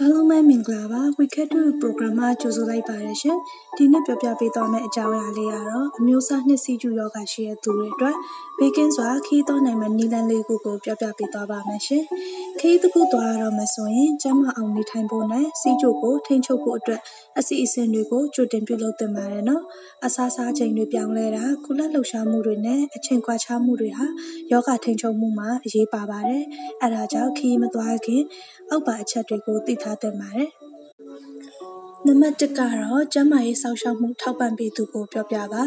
အားလုံးပဲမင်္ဂလာပါ Wicked to Program မှာကြိုဆိုလိုက်ပါတယ်ရှင်ဒီနေ့ပြောပြပေးသွားမယ့်အကြောင်းအရာလေးကတော့အမျိုးအစားနှစ်စီးကျူယောဂရှိတဲ့သူတွေအတွက်ဘေးကင်းစွာခီးသွားနိုင်မယ့်နည်းလမ်းလေးခုကိုပြောပြပေးသွားပါမယ်ရှင်ခီးတစ်ခုသွားရတော့မယ်ဆိုရင်ကျမအောင်နေထိုင်ဖို့နဲ့စီးကျူကိုထိန်းချုပ်ဖို့အတွက်အစီအစဉ်တွေကိုကြိုတင်ပြုလုပ်သင့်ပါတယ်နော်အစားစားချိန်တွေပြောင်းလဲတာကုလလှုပ်ရှားမှုတွေနဲ့အချိန်ကွာခြားမှုတွေဟာယောဂထိန်းချုပ်မှုမှာအရေးပါပါတယ်အဲဒါကြောင့်ခီးမသွားခင်အောက်ပါအချက်တွေကိုသိထားသင့်ပါတယ် နံပါတ်1ကတော့ကျန်းမာရေးစောင့်ရှောက်မှု ထောက်ပံ့ပေးသူကိုပြောပြပါ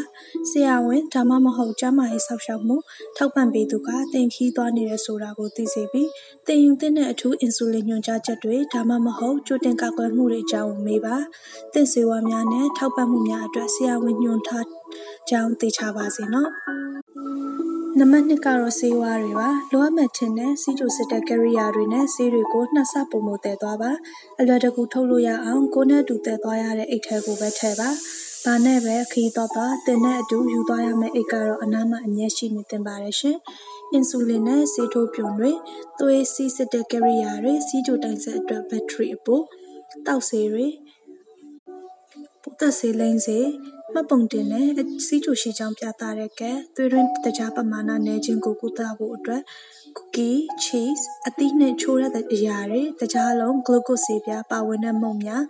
ဆရာဝန်ဒါမှမဟုတ်ကျန်းမာရေးစောင့်ရှောက်မှုထောက်ပံ့ပေးသူကတင်ခီးသွားနေရဆိုတာကိုသိစေပြီးတင်ယူတဲ့အထူးအင်ဆူလင်ညွှန်ကြားချက်တွေဒါမှမဟုတ်ကြိုတင်ကာကွယ်မှုတွေအကြောင်းမေးပါတင့်စေဝါများနဲ့ထောက်ပံ့မှုများအတွက်ဆရာဝန်ညွှန်ထားကြောင်းသိချပါစေနော် နံပါတ်2ကတော့ဆေးဝါးတွေပါလိုအပ်မဲ့ထင်တဲ့စီးကျိုစစ်တဲ့ကရိယာတွေနဲ့ဆေးတွေကိုနှစ်ဆပုံမတည်သွားပါအလွယ်တကူထုတ်လို့ရအောင်ကိုနဲ့တူတည်သွားရတဲ့အိတ်ထဲကိုပဲထည့်ပါဘာနဲ့ပဲခီးတော့တော့တင်တဲ့အတူယူသွားရမယ့်အိတ်ကတော့အနားမှာအမြဲရှိနေတင်ပါတယ်ရှင်အင်ဆူလင်နဲ့ဆေးထိုးပြုံတွေသွေးစီးစစ်တဲ့ကရိယာတွေစီးကျိုတိုင်ဆက်အတွက်ဘက်ထရီအပိုတောက်ဆေးတွေပိုးသက်ဆေးလိမ့်စေ မှတ်ပုံတင်နဲ့စီးချိုရှိကြောင်းပြသတဲ့ကဲသွေးရင်းတကြားပမာဏနည်းခြင်းကိုကုသဖို့အတွက်ကူကီ cheese အသီးနှင့်ချိုးတဲ့အရာတွေတကြားလုံး glucose ဆေးပြားပါဝင်တဲ့မုန့်များ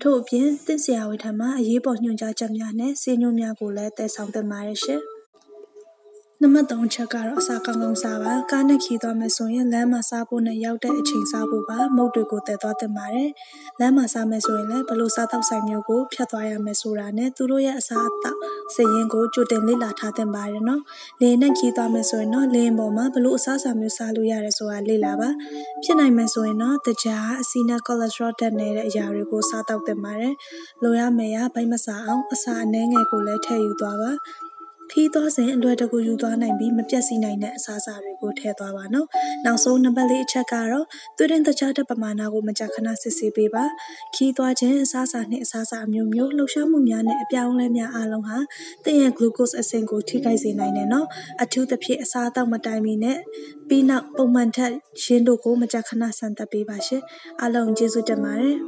ထို့အပြင်တင့်ဆရာဝန်ထံမှအရေးပေါ်ညွှန်ကြားချက်များနဲ့ဆေးညွှန်းများကိုလည်းတည်ဆောင်သင့်ပါတယ်ရှင်။ နံပါတ်3ချက်ကတော့အစာကောင်းကောင်းစားပါကားနဲ့ခီးသွားမယ်ဆိုရင်လမ်းမှာစားဖို့နဲ့ရောက်တဲ့အချိန်စားဖို့ပါမုတ်တွေကိုတည်သွားတင်ပါတယ်လမ်းမှာစားမယ်ဆိုရင်လည်းဘလို့စားတော့ဆိုင်မျိုးကိုဖြတ်သွားရမယ်ဆိုတာနဲ့သူတို့ရဲ့အစားအသောက်စရင်ကိုကြိုတင်လေ့လာထားတင်ပါတယ်နော်လေနဲ့ခီးသွားမယ်ဆိုရင်တော့လေရင်ပေါ်မှာဘလို့အစားအစာမျိုးစားလို့ရတယ်ဆိုတာလေ့လာပါဖြစ်နိုင်မယ်ဆိုရင်တော့တကြားအဆီနဲ့ကိုလက်စထရောတက်နေတဲ့အရာတွေကိုစားတော့တင်ပါတယ်လိုရမယ်ရဘိုက်မစားအောင်အစာအနှဲငယ်ကိုလည်းထည့်ယူသွားပါ ခီးသွားစဉ်အလွယ်တကူယူသွားနိုင်ပြီးမပြတ်စီနိုင်တဲ့အစားအစာတွေကိုထည့်သွားပါနော်။နောက်ဆုံးနံပါတ်လေးအချက်ကတော့သွေးရင်းတခြားတဲ့ပမာဏကိုမကြာခဏစစ်ဆေးပေးပါ။ခီးသွားခြင်းအစားအစာနှင့်အစားအစာအမျိုးမျိုးလှုပ်ရှားမှုများနဲ့အပြောင်းအလဲများအားလုံးဟာသင်ရဲ့ glucose အဆင့်ကိုထိခိုက်စေနိုင်တယ်နော်။အထူးသဖြင့်အစားအသောက်မတိုင်မီနဲ့ပြီးနောက်ပုံမှန်ထက်ရင်းတို့ကိုမကြာခဏဆန်သက်ပေးပါရှင်။အားလုံးကျေးဇူးတင်ပါတယ်။